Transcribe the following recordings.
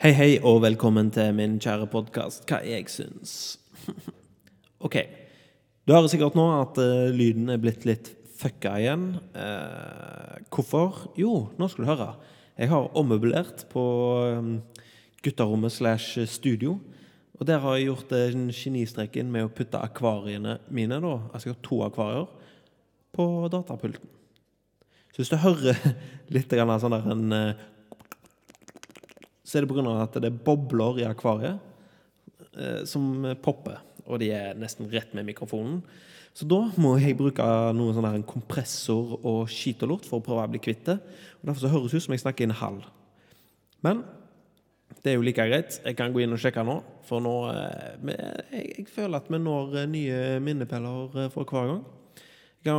Hei, hei, og velkommen til min kjære podkast Hva jeg syns. ok. Du hører sikkert nå at uh, lyden er blitt litt fucka igjen. Uh, hvorfor? Jo, nå skal du høre. Jeg har ommøblert på um, gutterommet slash studio. Og der har jeg gjort uh, genistreken med å putte akvariene mine, da, altså jeg har to akvarier, på datapulten. Så hvis du hører litt sånn der en så er det pga. at det er bobler i akvariet eh, som popper. Og de er nesten rett med mikrofonen. Så da må jeg bruke noe sånn en kompressor og skitolort for å prøve å bli kvitt det. Og Derfor så høres det ut som jeg snakker inn halv. Men det er jo like greit. Jeg kan gå inn og sjekke nå. For nå eh, jeg, føler at vi når eh, nye minnepeller for hver gang.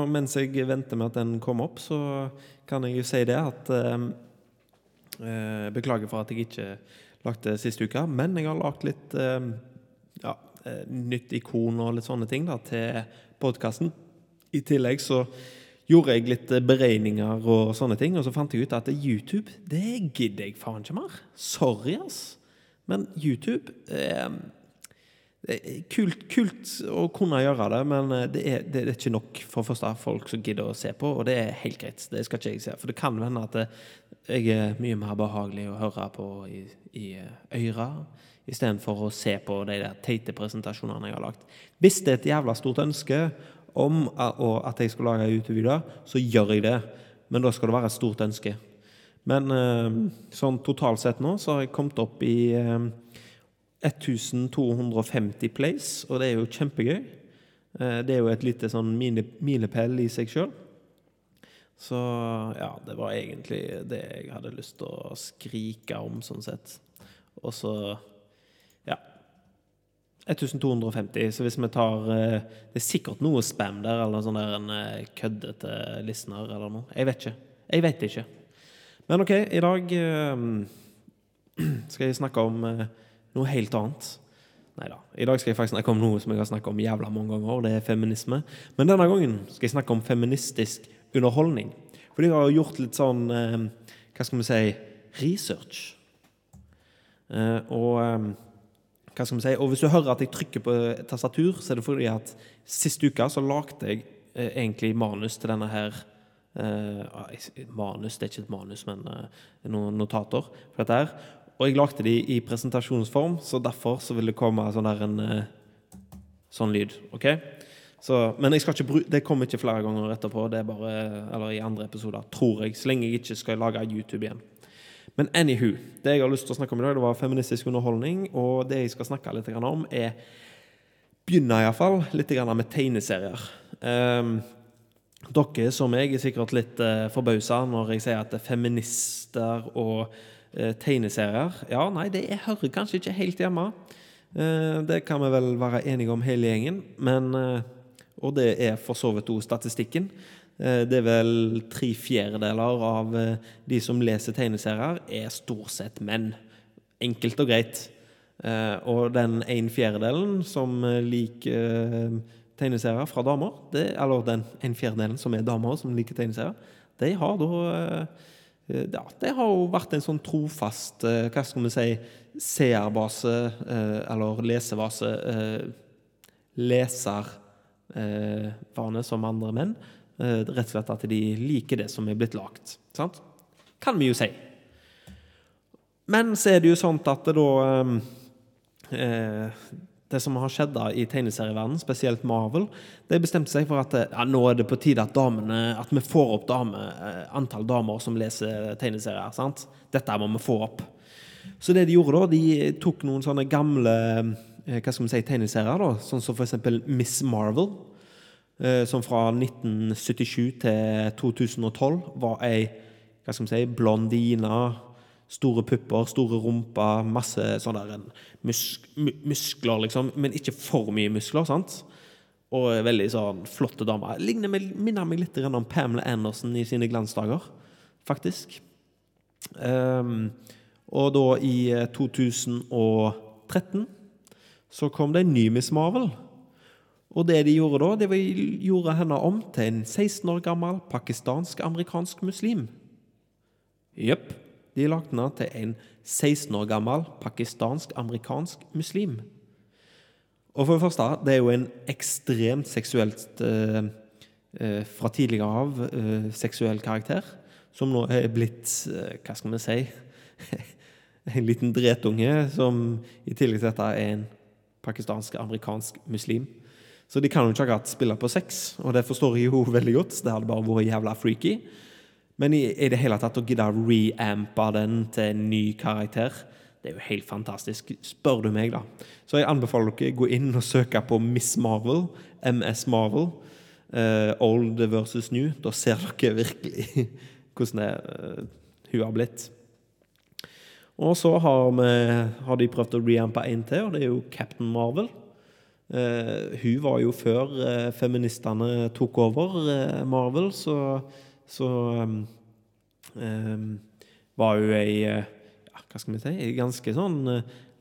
Mens jeg venter med at den kommer opp, så kan jeg jo si det at beklager for at jeg ikke lagde sist uke, men jeg har lagd litt eh, ja, eh, nytt ikon og litt sånne ting da, til podkasten. I tillegg så gjorde jeg litt beregninger og sånne ting, og så fant jeg ut at YouTube, det gidder jeg faen ikke mer. Sorry, ass. Men YouTube eh, kult, kult, å kunne gjøre det, men det er, det er, ikke nok for første folk som gidder å se på, og det er helt greit. Det skal ikke jeg si. For det kan hende at det, jeg er mye mer behagelig å høre på i, i øra istedenfor å se på de der teite presentasjonene jeg har lagt. Hvis det er et jævla stort ønske om at jeg skal lage YouTube-videoer, så gjør jeg det. Men da skal det være et stort ønske. Men eh, sånn totalt sett nå så har jeg kommet opp i 1250 eh, plays, og det er jo kjempegøy. Eh, det er jo et lite sånn milepæl i seg sjøl. Så ja, det var egentlig det jeg hadde lyst til å skrike om, sånn sett. Og så ja. 1250. Så hvis vi tar eh, Det er sikkert noe spam der, eller sånn der en eh, køddete listener eller noe. Jeg vet ikke. Jeg vet ikke. Men OK, i dag skal jeg snakke om noe helt annet. Nei da. I dag skal jeg faktisk snakke om noe som jeg har snakket om jævla mange ganger. Det er feminisme. Men denne gangen skal jeg snakke om feministisk underholdning. Fordi jeg har gjort litt sånn eh, Hva skal vi si research. Eh, og eh, hva skal vi si, og hvis du hører at jeg trykker på tastatur, så er det fordi at sist uke så lagde jeg egentlig manus til denne her Manus, det er ikke et manus, men noen notater for dette her. Og jeg lagde de i presentasjonsform, så derfor så vil det komme sånn her en sånn lyd. ok? Så, men det kommer ikke flere ganger etterpå. Det er bare, eller i andre episoder, tror jeg. Så lenge jeg ikke skal lage YouTube igjen. Men anywho, det jeg har lyst til å snakke om i dag, det var feministisk underholdning. Og det jeg skal snakke litt om, er Begynne iallfall litt med tegneserier. Um, dere som jeg er sikkert litt uh, eh, forbausa når jeg sier at det er feminister og tegneserier. Ja, nei, det hører kanskje ikke helt hjemme. Uh, det kan vi vel være enige om hele gjengen. Men uh, og det er for så vidt òg statistikken. Eh, det er vel tre fjerdedeler av eh, de som leser tegneserier, er stort sett menn. Enkelt og greit. Eh, og den en fjerdedelen som liker tegneserier fra damer, det, eller den en fjerdedelen som er damer som liker tegneserier, de har da ja, det har jo vært en sånn trofast hva skal vi si, seerbase, eller lesebase, leser eh, som andre menn. Eh, rett og slett at de liker det som er blitt lagt. Sant? Kan vi jo si. Men så er det jo sånn at det da eh, Det som har skjedd da i tegneserieverdenen, spesielt Marvel, de bestemte seg for at ja, nå er det på tide at damene At vi får opp dame, eh, antall damer som leser tegneserier. sant? Dette må vi få opp. Så det de gjorde da, de tok noen sånne gamle Eh, hva skal vi si, tegneserier, da, sånn som f.eks. Miss Marvel, eh, som fra 1977 til 2012 var ei hva skal vi si, blondine, store pupper, store rumper, masse sånne musk muskler, liksom, men ikke for mye muskler. sant? Og veldig sånn flotte damer. Minner meg litt om Pamela Anderson i sine glansdager, faktisk. Um, og da i 2013 eh, så kom det en ny Miss Marvel. Og det de gjorde da, det gjorde henne om til en 16 år gammel pakistansk-amerikansk muslim. Jepp. De lagde den til en 16 år gammel pakistansk-amerikansk muslim. Og for det første, det er jo en ekstremt seksuelt eh, eh, Fra tidligere av eh, seksuell karakter, som nå er blitt eh, Hva skal vi si En liten dretunge som i tillegg til dette er en pakistansk-amerikansk muslim. Så de kan jo ikke akkurat spille på sex, og det forstår jeg jo veldig godt. Det hadde bare vært jævla freaky. Men i, i det hele tatt å gidde å reampe den til en ny karakter, det er jo helt fantastisk, spør du meg, da. Så jeg anbefaler dere å gå inn og søke på Miss Marvel, MS Marvel, uh, Old versus New. Da ser dere virkelig hvordan det, uh, hun har blitt. Og så har, vi, har de prøvd å reampe en til, og det er jo Captain Marvel. Uh, hun var jo før feministene tok over Marvel, så, så um, um, var hun ei ja, Hva skal vi si? Ei ganske sånn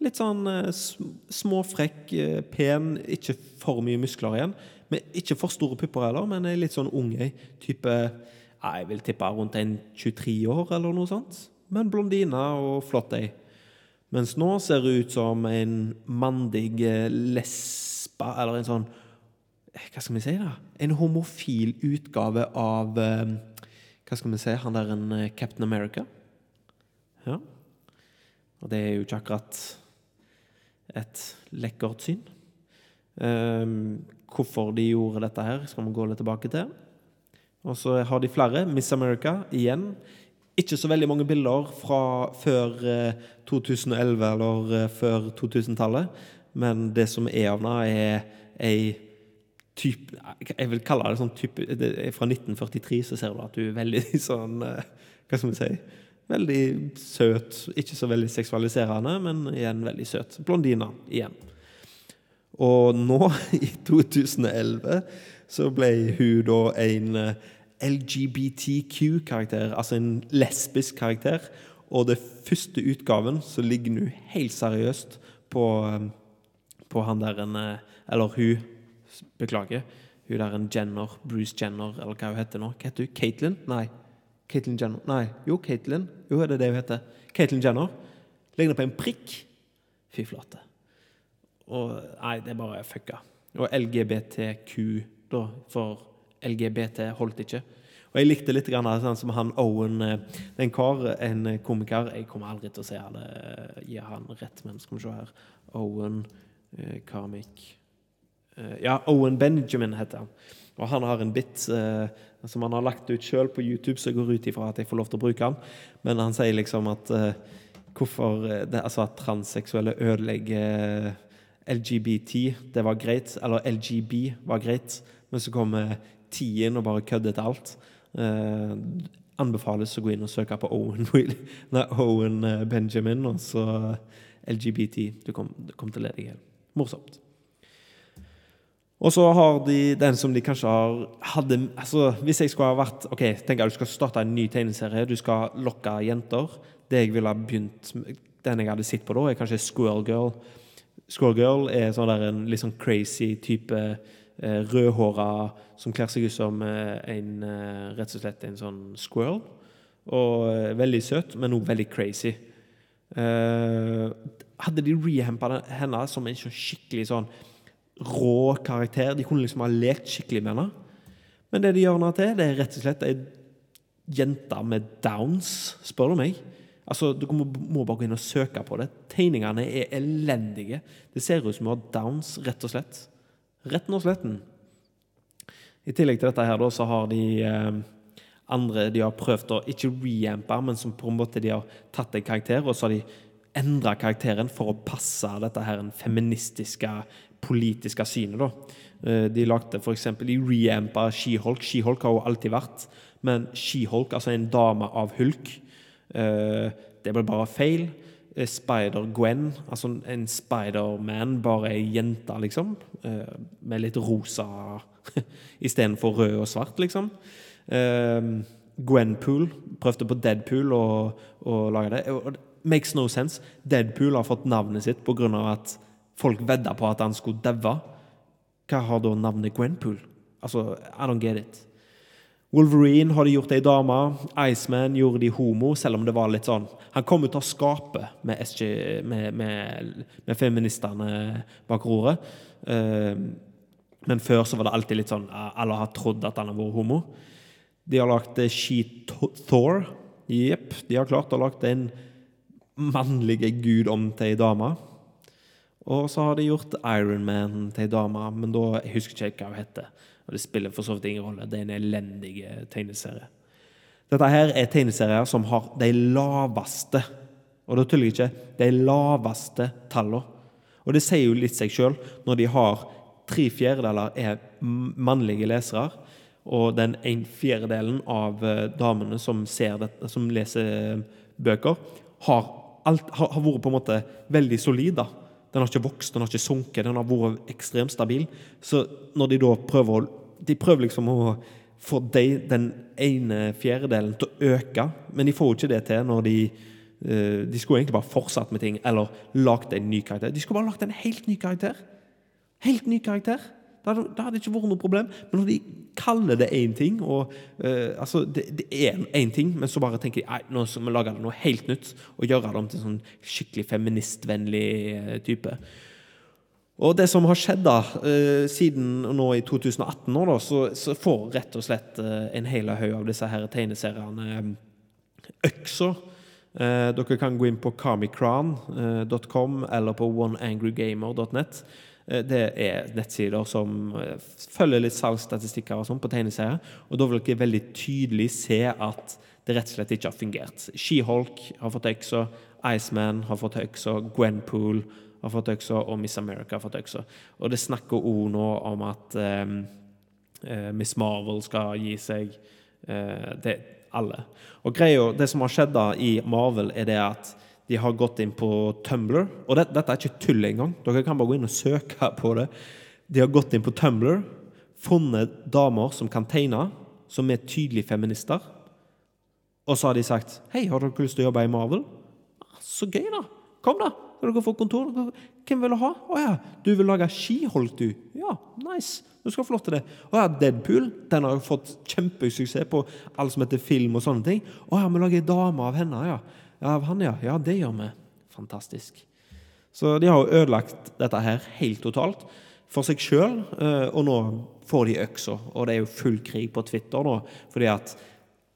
Litt sånn småfrekk, pen, ikke for mye muskler igjen. Men ikke for store pupper heller, men ei litt sånn ung ei. Type Jeg vil tippe rundt en 23 år, eller noe sånt men blondine og flott ei. Mens nå ser hun ut som en mandig lesbe, eller en sånn eh, Hva skal vi si, da? En homofil utgave av eh, Hva skal vi se? han der en Captain America. Ja. Og det er jo ikke akkurat et lekkert syn. Um, hvorfor de gjorde dette her, skal vi gå litt tilbake til. Og så har de flere. Miss America igjen ikke så veldig mange bilder fra før 2011 eh, eller eh, før 2000-tallet. Men det som er av henne, er ei type Jeg vil kalle det sånn type Fra 1943 så ser du at du er veldig sånn eh, Hva skal vi si? Veldig søt. Ikke så veldig seksualiserende, men igjen veldig søt. Blondina igjen. Og nå, i 2011, så ble hun da en LGBTQ-karakter, altså en lesbisk karakter. Og det første utgaven så ligger nå helt seriøst på, um, på han der eh, Eller hun, beklager. Hun der en Jenner, Bruce Jenner, eller hva hun heter nå. Hva heter hun? Caitlyn? Nei. Caitlyn Jenner. Nei, jo, Caitlyn. Jo, er det det hun heter? Caitlyn Jenner. Ligner på en prikk. Fy flate. Og Nei, det er bare fucka. Og LGBTQ, da, for LGBT holdt ikke. Og jeg likte litt grann, sånn som han Owen eh, En kar, en komiker Jeg kommer aldri til å se det, gi han rett, men skal vi se her Owen eh, Karmik eh, Ja, Owen Benjamin heter han. Og han har en bit eh, som han har lagt ut sjøl på YouTube, så jeg går ut ifra at jeg får lov til å bruke han. Men han sier liksom at eh, hvorfor eh, det, Altså at transseksuelle ødelegger LGBT, det var greit. Eller LGB var greit. Men så kommer Tien og bare kødder til alt. Eh, anbefales å gå inn og søke på Owen, nei, Owen eh, Benjamin og så LGBT. Du kommer kom til å. Morsomt. Og så har de den som de kanskje har hadde, altså Hvis jeg skulle ha vært Ok, tenk at du skal starte en ny tegneserie. Du skal lokke jenter. Det jeg ville ha begynt Den jeg hadde sett på da, er kanskje Squirrel Girl. Squirrel Girl er sånn der en litt sånn crazy type eh, rødhåra som kler seg ut som eh, en eh, rett og slett en sånn squirrel. Og eh, veldig søt, men òg veldig crazy. Eh, hadde de rehampa henne som en sånn skikkelig sånn rå karakter De kunne liksom ha lekt skikkelig med henne. Men det de gjør henne til, det er rett og slett ei jente med downs, spør du meg. Altså, Du må, bare gå inn og søke på det. Tegningene er elendige. Det ser ut som hun har downs, rett og slett. Retten og sletten. I tillegg til dette her, da, så har de eh, andre de har prøvd å ikke reampe, men som på en måte de har tatt en karakter, og så har de endra karakteren for å passe dette her en feministiske, politiske synet. da. Eh, de lagde f.eks. De reampa She-Hulk. She-Hulk har jo alltid vært, men She-Hulk, altså en dame av hulk, eh, det ble bare feil. Eh, Spider-Gwen, altså en Spider-Man, bare ei jente, liksom. Med litt rosa istedenfor rød og svart, liksom. Gwenpool prøvde på Deadpool å lage det. It makes no sense. Deadpool har fått navnet sitt på grunn av at folk vedda på at han skulle daue. Hva har da navnet Gwenpool? Altså, I don't get it. Wolverine har de gjort ei dame. Iceman gjorde de homo, selv om det var litt sånn Han kom ut av skapet med, SG, med, med, med feministene bak roret. Uh, men før så var det alltid litt sånn Alle har trodd at han har vært homo. De har lagd She Thor. Jepp, de har klart å lage en mannlig gud om til ei dame. Og så har de gjort Iron Man til ei dame, men da jeg husker ikke hva hun heter. Og det spiller for så vidt ingen rolle. Det er en elendig eh, tegneserie. Dette her er tegneserier som har de laveste og da tuller jeg ikke de laveste tallene. Og det sier jo litt seg sjøl når de har tre fjerdedeler er mannlige lesere, og den en fjerdedelen av eh, damene som, dette, som leser eh, bøker, har, alt, har, vært på en måte veldig solid. da. Den har ikke vokst, den har ikke sunket, den har vært ekstremt stabil. Så når de da prøver å de prøver liksom å få de, den ene fjerdedelen til å øke, men de får jo ikke det til når de uh, De skulle egentlig bare fortsatt med ting, eller lagd en ny karakter. De skulle bare lagd en helt ny karakter. Helt ny karakter. Det hadde, det ikke vært noe problem. Men når de kaller det én ting, og uh, altså, det, det er én ting, men så bare tenker de nå skal vi lage noe helt nytt og gjøre det til en sånn skikkelig feministvennlig uh, type. Og det som har skjedd da, uh, siden nå i 2018, nå da, så, så, får rett og slett uh, en hel haug av disse her tegneseriene eh, økser. Eh, dere kan gå inn på kamikran.com eh, eller på oneangrygamer.net. Eh, det er nettsider som følger litt salgsstatistikker og sånn på tegneserier. Og da vil dere veldig tydelig se at det rett og slett ikke har fungert. She-Hulk har fått øksa, Iceman har fått øksa, Gwenpool har fått øksa, og Miss America har fått øksa. Og det snakker òg nå om at um, Miss Marvel skal gi seg uh, det, alle. Og greia, Det som har skjedd da i Marvel, er det at de har gått inn på Tumblr. Og det, dette er ikke tull engang. Dere kan bare gå inn og søke på det. De har gått inn på Tumblr, funnet damer som kan tegne, som er tydelige feminister. Og så har de sagt 'Hei, har dere lyst til å jobbe i Marvel?' Så gøy, da! Kom, da! Skal dere få kontor? Hvem vil du ha? Å ja, du vil lage skiholk, du? Ja, nice. Du skal få lov til det. Å ja, Deadpool. Den har fått kjempesuksess på alt som heter film og sånne ting. Å ja, vi lager dame av henne, ja. Av han, ja. Ja, det gjør vi. Fantastisk. Så de har jo ødelagt dette her helt totalt for seg sjøl, eh, og nå får de øksa. Og det er jo full krig på Twitter nå, fordi at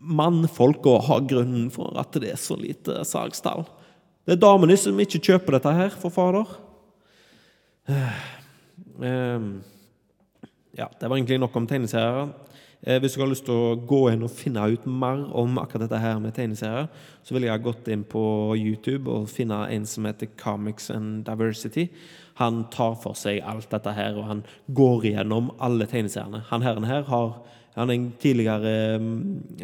mannfolka har grunnen for at det er så lite salgstall. Det er damene som ikke kjøper dette her for fader. Ehm, ja, det var egentlig nok om tegneserier. Eh, hvis du har lyst til å gå inn og finne ut mer om akkurat dette her med tegneserier, så ville jeg ha gått inn på YouTube og finne en som heter Comics and Diversity. Han tar for seg alt dette her, og han går igjennom alle tegneseriene. Han her, her har han er en tidligere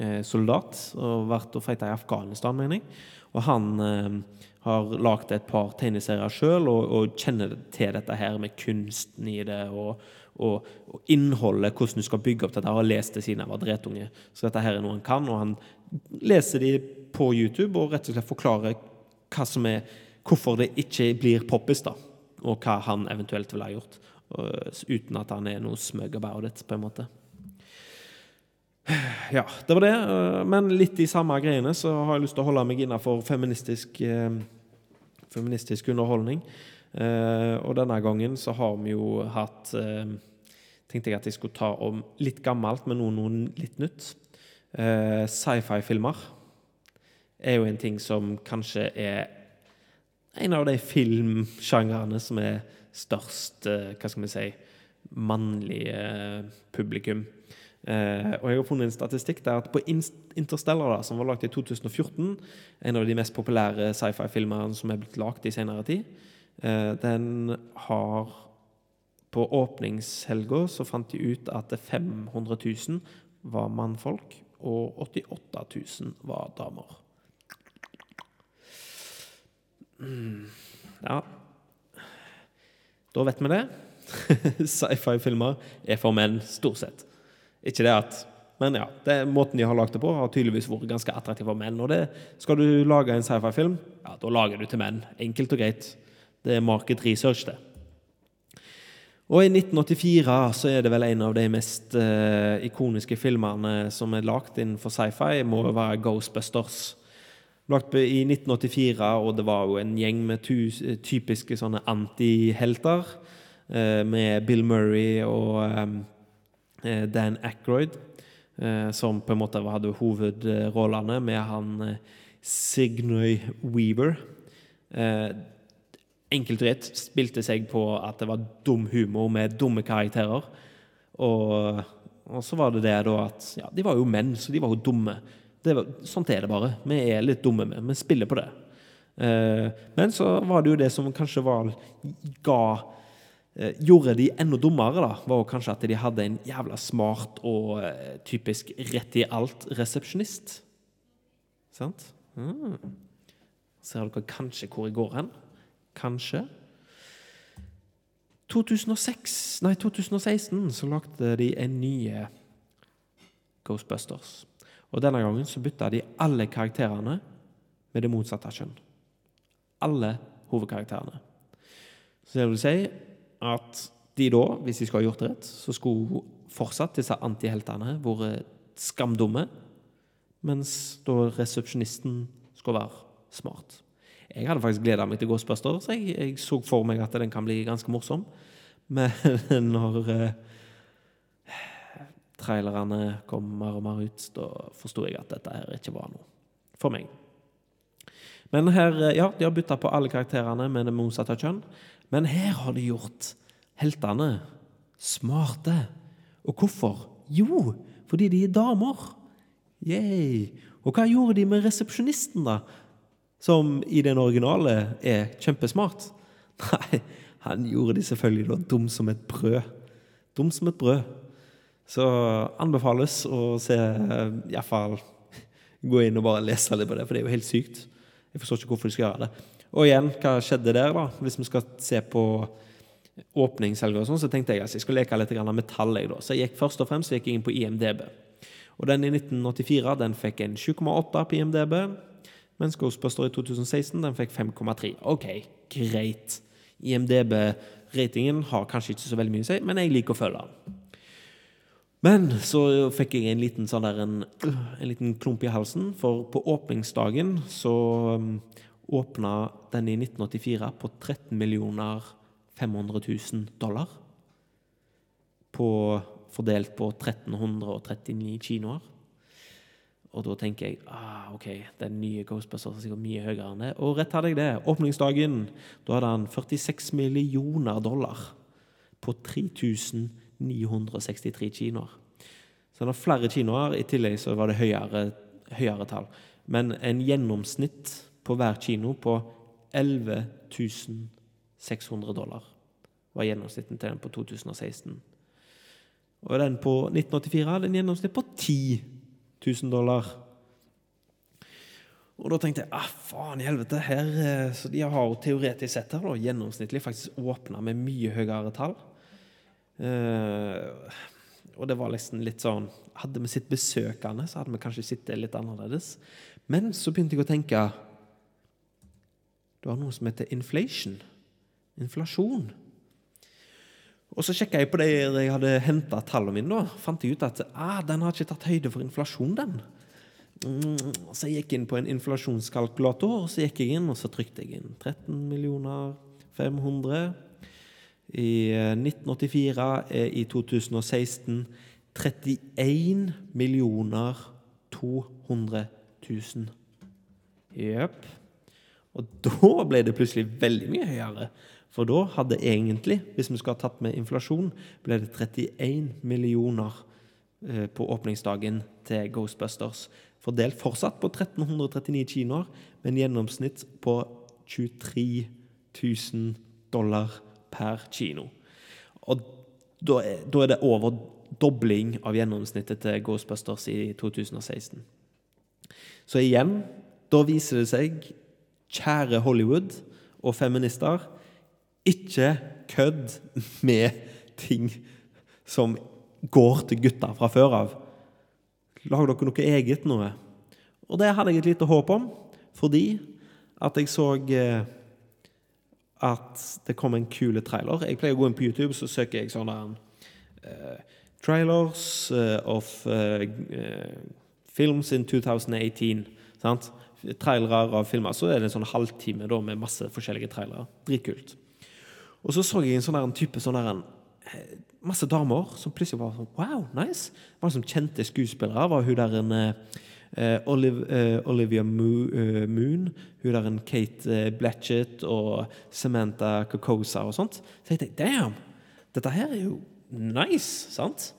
eh, soldat og vært og feita i Afghanistan, mener jeg. Og han eh, har lagd et par tegneserier sjøl og, og, kjenner til dette her med kunsten i det og, og, og, innholdet, hvordan du skal bygge opp dette. Jeg har lest det siden jeg var dretunge, så dette her er noe han kan. Og han leser de på YouTube og rett og slett forklarer hva som er, hvorfor det ikke blir poppis, da. Og hva han eventuelt ville ha gjort. uten at han er noe smug about it, på en måte. Ja, det var det. Eh, men litt i samme greiene så har jeg lyst til å holde meg innafor feministisk, eh, feministisk underholdning. Eh, og denne gangen så har vi jo hatt Tenkte jeg at jeg skulle ta om litt gammelt, men noe, noe litt nytt. Sci-fi-filmer er jo en ting som kanskje er en av de filmsjangrene som er størst Hva skal vi si mannlige publikum. Eh, og jeg har funnet en statistikk der at på Interstellar, da, som var lagd i 2014, en av de mest populære sci-fi-filmene som er blitt lagd i senere tid, eh, den har På åpningshelga så fant de ut at 500 000 var mannfolk, og 88 000 var damer. Mm, ja Da vet vi det. Sci-fi-filmer er for menn, stort sett. Ikke det at Men ja, det, måten de har lagd det på, har tydeligvis vært ganske attraktiv for menn. Og det, skal du lage en sci-fi-film, ja, da lager du til menn. Enkelt og greit. Det er market research, det. Og i 1984 så er det vel en av de mest uh, ikoniske filmene som er lagd innenfor sci-fi, må jo være Ghostbusters. Lagt i 1984, og det var jo en gjeng med typiske sånne antihelter. Uh, med Bill Murray og um, Dan Ackroyd, uh, som på en måte hadde hovedrollene, med han eh, Signoy Weaver. Eh, enkelt og greit spilte seg på at det var dum humor med dumme karakterer. Og, og så var det det da at ja, de var jo menn, så de var jo dumme. Var, sånt er det bare. Vi er litt dumme, vi. Vi spiller på det. Eh, men så var det jo det som kanskje var ga eh, Gjorde de enda dummere, da, var jo kanskje at de hadde en jævla smart og eh, typisk rett i alt-resepsjonist. Sant? Mm. Ser dere kanskje hvor jeg går hen? Kanskje. 2006, nei 2016 så lagde de en ny Ghostbusters. Og Denne gangen så bytta de alle karakterene med det motsatte kjønn. Alle hovedkarakterene. Så det vil si at de da, hvis de skulle ha gjort det rett, så skulle fortsatt disse antiheltene vært skamdumme, mens da resepsjonisten skulle være smart. Jeg hadde faktisk gleda meg til Ghostbusters. Jeg, jeg så for meg at den kan bli ganske morsom. Men når eh, trailerne kom mer og mer ut, da forsto jeg at dette her ikke var noe for meg. Men her, eh, ja, de har bytta på alle karakterene med det motsatte kjønn. Men her har de gjort heltene smarte. Og hvorfor? Jo, fordi de er damer. Yay. Og hva gjorde de med resepsjonisten, da? Som i den originale er kjempesmart. Nei, han gjorde de selvfølgelig da dum som et brød. Dum som et brød. Så anbefales å se Iallfall gå inn og bare lese litt på det, for det er jo helt sykt. Jeg forstår ikke hvorfor de skal gjøre det. Og igjen, hva skjedde der, da? Hvis vi skal se på åpningshelga og sånn, så tenkte jeg at jeg skulle leke litt med tall. Så jeg gikk først og fremst gikk inn på IMDb. Og den i 1984 den fikk en 7,8 på IMDb mens Ghostbuster i 2016 den fikk 5,3. OK, greit. IMDb-ratingen har kanskje ikke så veldig mye å si, men jeg liker å følge den. Men så fikk jeg en liten, sånn der, en, en liten klump i halsen, for på åpningsdagen så um, åpna den i 1984 på 13 millioner 500 000 dollar. På, fordelt på 1339 kinoer. Og da tenker jeg ah, ok, den nye Ghostbusters er sikkert mye høyere enn det. Og rett hadde jeg det. Åpningsdagen da hadde han 46 millioner dollar på 3963 kinoer. Så han har flere kinoer. I tillegg så var det høyere, høyere tall. Men en gjennomsnitt på hver kino på 11 600 dollar var gjennomsnitten til den på 2016. Og den på 1984 hadde en gjennomsnitt på 10 000 1000 dollar. Og da tenkte jeg ah, faen i helvete, her, eh, så de har jo teoretisk sett her da, gjennomsnittlig faktisk åpna med mye høyere tall. Uh, og det var liksom litt sånn Hadde vi sett besøkende, så hadde vi kanskje sittet litt annerledes. Men så begynte jeg å tenke Det var noe som heter inflation. Inflasjon. Og så sjekka jeg på det jeg hadde henta tallene mine. da, fant jeg ut at ah, den har ikke tatt høyde for inflasjon. den. Mm, så jeg gikk inn på en inflasjonskalkulator, og så gikk jeg inn og så trykte jeg inn 13 millioner 500. I 1984 er i 2016 31 millioner 200 000. Jepp. Og da ble det plutselig veldig mye høyere. For da hadde egentlig, hvis vi skulle ha tatt med inflasjon, ble det 31 millioner eh, på åpningsdagen til Ghostbusters. Fordelt fortsatt på 1339 kinoer, men gjennomsnitt på 23 000 dollar per kino. Og da er, det over dobling av gjennomsnittet til Ghostbusters i 2016. Så igjen, da viser det seg, kjære Hollywood og feminister ikke kødd med ting som går til gutta fra før av. Lag dere noe eget noe. Og det hadde jeg et lite håp om, fordi at jeg så eh, at det kom en kul trailer. Jeg pleier å gå inn på YouTube, så søker jeg sånne uh, trailers uh, of uh, films in 2018. Sant? Trailere av filmer. Så er det en sånn halvtime da, med masse forskjellige trailere. Dritkult. Og så så jeg en sånn type sånn der, en, masse damer som plutselig var sånn Wow, nice! Det var liksom Kjente skuespillere. var hun der en Uh, Olive, uh, Olivia Mo, uh, Moon, hun der en Kate Blatchett og Samantha Cocosa og sånt. Så jeg tenkte damn! Dette her er jo nice, sant?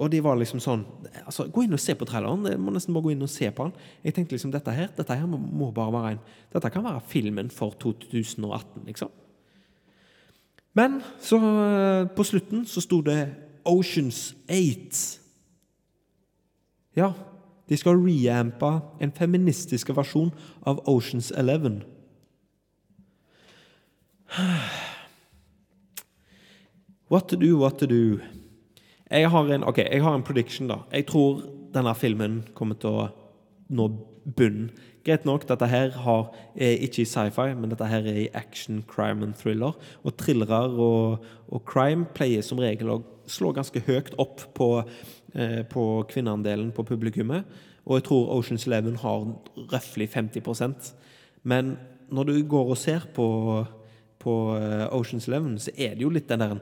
Og de var liksom sånn altså, Gå inn og se på traileren. Jeg må nesten bare gå inn og se på den. Jeg tenkte liksom, dette her, dette her må bare være en Dette kan være filmen for 2018, liksom. Men så på slutten så sto det Oceans 8. Ja, de skal reampe en feministisk versjon av Oceans Eleven. What to do, what to do. Jeg har en, okay, jeg har en prediction, da. Jeg tror denne filmen kommer til å nå bunnen. Greit nok, dette her har, er ikke i sci-fi, men dette her er i action, crime and thriller. Og thrillere og, og, crime pleier som regel å slå ganske høyt opp på, eh, på kvinneandelen på publikummet. Og jeg tror Oceans Eleven har røftlig 50% Men når du går og ser på, på eh, Oceans Eleven, så er det jo litt den der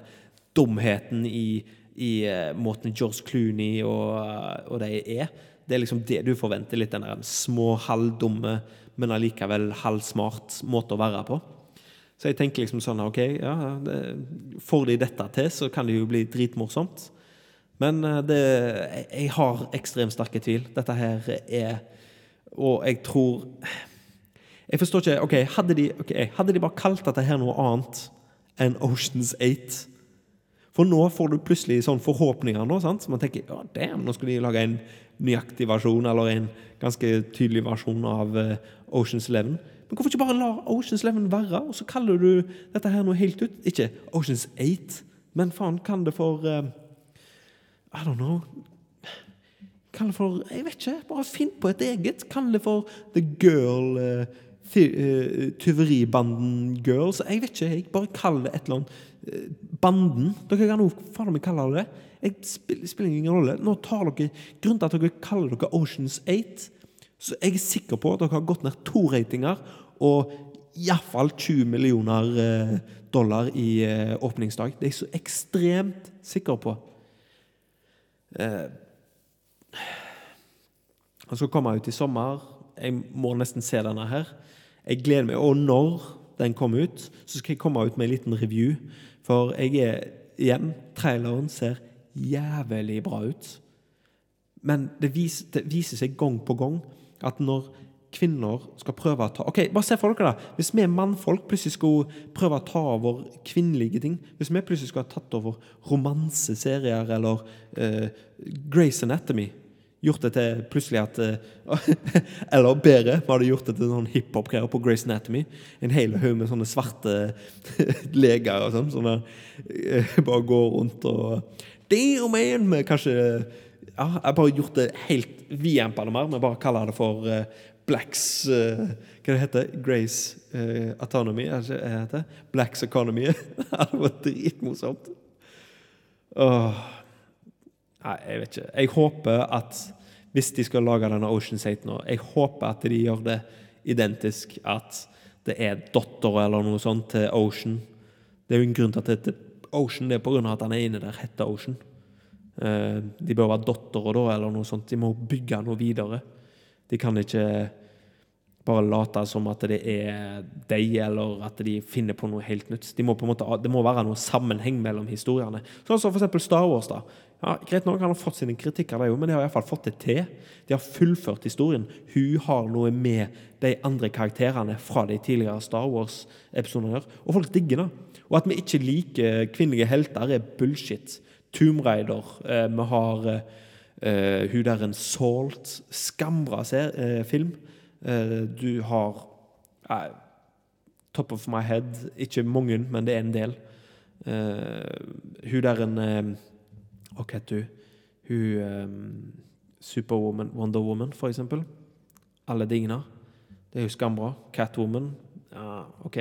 dumheten i, i uh, måten George Clooney og, og de er. Det er liksom det du forventer. Litt den der små, halvdumme, men allikevel halvsmart måte å være på. Så jeg tenker liksom sånn OK, ja, det, får de dette til, så kan det jo bli dritmorsomt. Men eh, det, jeg har ekstremt sterke tvil. Dette her er Og jeg tror Jeg forstår ikke Ok, hadde de, okay, hadde de bare kalt dette her noe annet enn Oceans 8? For nå får du plutselig sånn forhåpninger. nå, sant? Så man tenker ja, damn, nå skal de lage en nøyaktig versjon, eller en ganske tydelig versjon av uh, Oceans 11. Men hvorfor ikke bare la Oceans 11 være, og så kaller du dette her noe helt ut? Ikke Oceans 8, men faen, kan det for uh, I don't know Kall det for Jeg vet ikke. Bare finn på et eget. Kall det for The Girl uh, Tyveribanden Girls. Jeg vet ikke. jeg Bare kall det et eller annet. Banden. Dere kan også faen meg kalle det det. Det spiller ingen rolle. Nå tar dere Grunnen til at dere kaller dere Oceans 8, så jeg er sikker på at dere har gått ned to ratinger og iallfall 20 millioner dollar i åpningsdag. Det er jeg så ekstremt sikker på. Eh, han skal komme ut i sommer. Jeg må nesten se denne her. Jeg gleder meg. Og når den kommer ut, så skal jeg komme ut med en liten review. For jeg er igjen Traileren ser jævlig bra ut. Men det viser, det viser seg gang på gang at når kvinner skal prøve å ta Ok, Bare se for dere da, Hvis vi mannfolk plutselig skulle prøve å ta over kvinnelige ting Hvis vi plutselig skulle ha tatt over romanseserier eller uh, Grace Anatomy Gjort det til plutselig at uh, Eller bedre, vi hadde gjort det til noen hiphop-greier på Grace Anatomy. En hel haug med sånne svarte leger og sånn. som uh, bare går rundt og Damn, man! Med kanskje ja, Jeg har bare gjort det helt Vi det mer. Vi bare kaller det for uh, Blacks uh, Hva det heter Grace uh, Autonomy? Er det ikke heter? Blacks Economy. det var dritmorsomt. Åh. Nei, jeg vet ikke. Jeg håper at hvis de skal lage denne Ocean 8 nå, jeg håper at de gjør det identisk. At det er datter eller noe sånt til Ocean. Det er jo en grunn til at det heter Ocean. Det er pga. at han er inne der, heter Ocean. Uh, de bør være datter da, eller noe sånt. De må bygge noe videre. De kan ikke bare late som at det er deg, eller at de finner på noe helt nytt. De må på en måte, det må være noe sammenheng mellom historiene. Sånn som for eksempel Star Wars. da. Ja, greit nok, Han har fått sine kritikker, det men de har iallfall fått det til. De har fullført historien. Hun har noe med de andre karakterene fra de tidligere Star Wars-episodene. Og folk digger det. Og at vi ikke liker kvinnelige helter, er bullshit. Tomb Raider. Eh, vi har eh, hun der en Salt. Skambra eh, film. Uh, du har Top of my head. Ikke mange, men det er en del. hun der en Hva heter hun? Hun um, Superwoman, Wonder Woman, for eksempel. Alle dingene. Det er jo skambra. Catwoman. Ja, OK.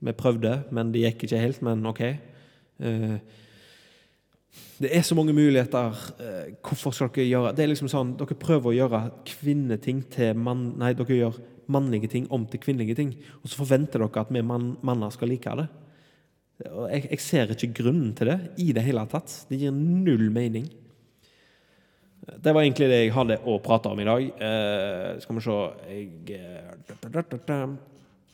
Vi prøvde, men det gikk ikke helt. Men OK. Uh, det er så mange muligheter. Eh, hvorfor skal dere gjøre Det er liksom sånn, Dere prøver å gjøre kvinneting til mann... Nei, dere gjør mannlige ting om til kvinnelige ting. Og så forventer dere at vi man, manner skal like det. Og jeg, jeg ser ikke grunnen til det i det hele tatt. Det gir null mening. Det var egentlig det jeg hadde å prate om i dag. Eh, skal vi se jeg, eh,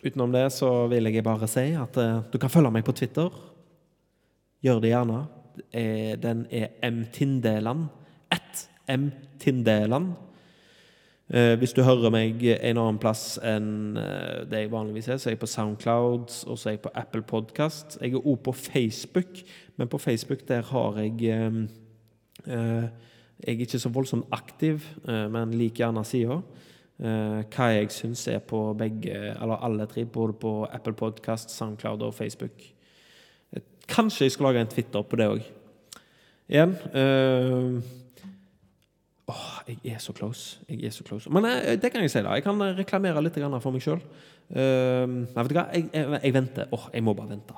Utenom det så vil jeg bare si at eh, du kan følge meg på Twitter. Gjør det gjerne. Eh, den er mtindeland. Ett mtindeland. Eh, hvis du hører meg en annen plass enn uh, det jeg vanligvis er, så er jeg på Soundcloud og så er jeg på Apple Podcast. Jeg er òg på Facebook, men på Facebook der har jeg um, uh, jeg er ikke så voldsomt aktiv, men liker gjerne sida. Hva jeg syns er på begge, eller alle tre, både på Apple Podcast, Soundcloud og Facebook. Kanskje jeg skal lage en Twitter på det òg. Igjen øh, Åh, jeg er så close. Jeg er så close. Men jeg, det kan jeg si, da. Jeg kan reklamere litt for meg sjøl. Uh, nei, vet du hva? Jeg, jeg, jeg venter. Åh, jeg må bare vente.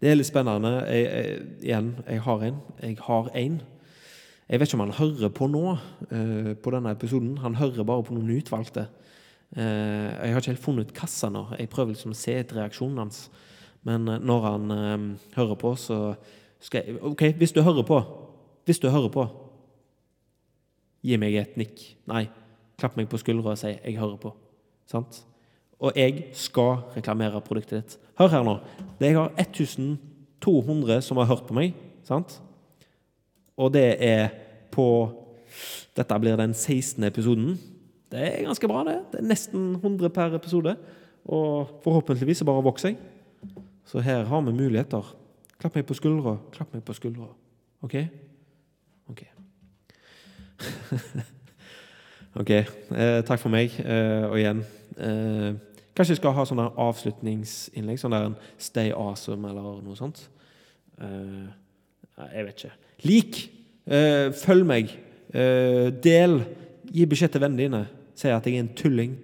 Det er litt spennende. Jeg, igjen, jeg har en. Jeg har en. Jeg vet ikke om han hører på nå, uh, på denne episoden. Han hører bare på noen utvalgte. Uh, jeg har ikke helt funnet kassa nå. Jeg prøver liksom å se etter reaksjonen hans. Men når han hører på, så skal jeg OK, hvis du hører på Hvis du hører på, gi meg et nikk. Nei, klapp meg på skuldra og si 'jeg hører på'. Sant? Og jeg skal reklamere produktet ditt. Hør her nå. Jeg har 1200 som har hørt på meg. Sant? Og det er på Dette blir den 16. episoden. Det er ganske bra, det. Det er nesten 100 per episode. Og forhåpentligvis så bare vokser jeg. Så her har vi muligheter. Klapp meg på skuldra. Klapp meg på skuldra. OK? OK. OK. Eh, takk for meg. Eh, og igjen eh, Kanskje jeg skal ha sånne avslutningsinnlegg? Sånn der en 'Stay awesome' eller noe sånt? Eh, jeg vet ikke. Lik! Eh, følg meg. Eh, del. Gi beskjed til vennene dine. Si at jeg er en tulling.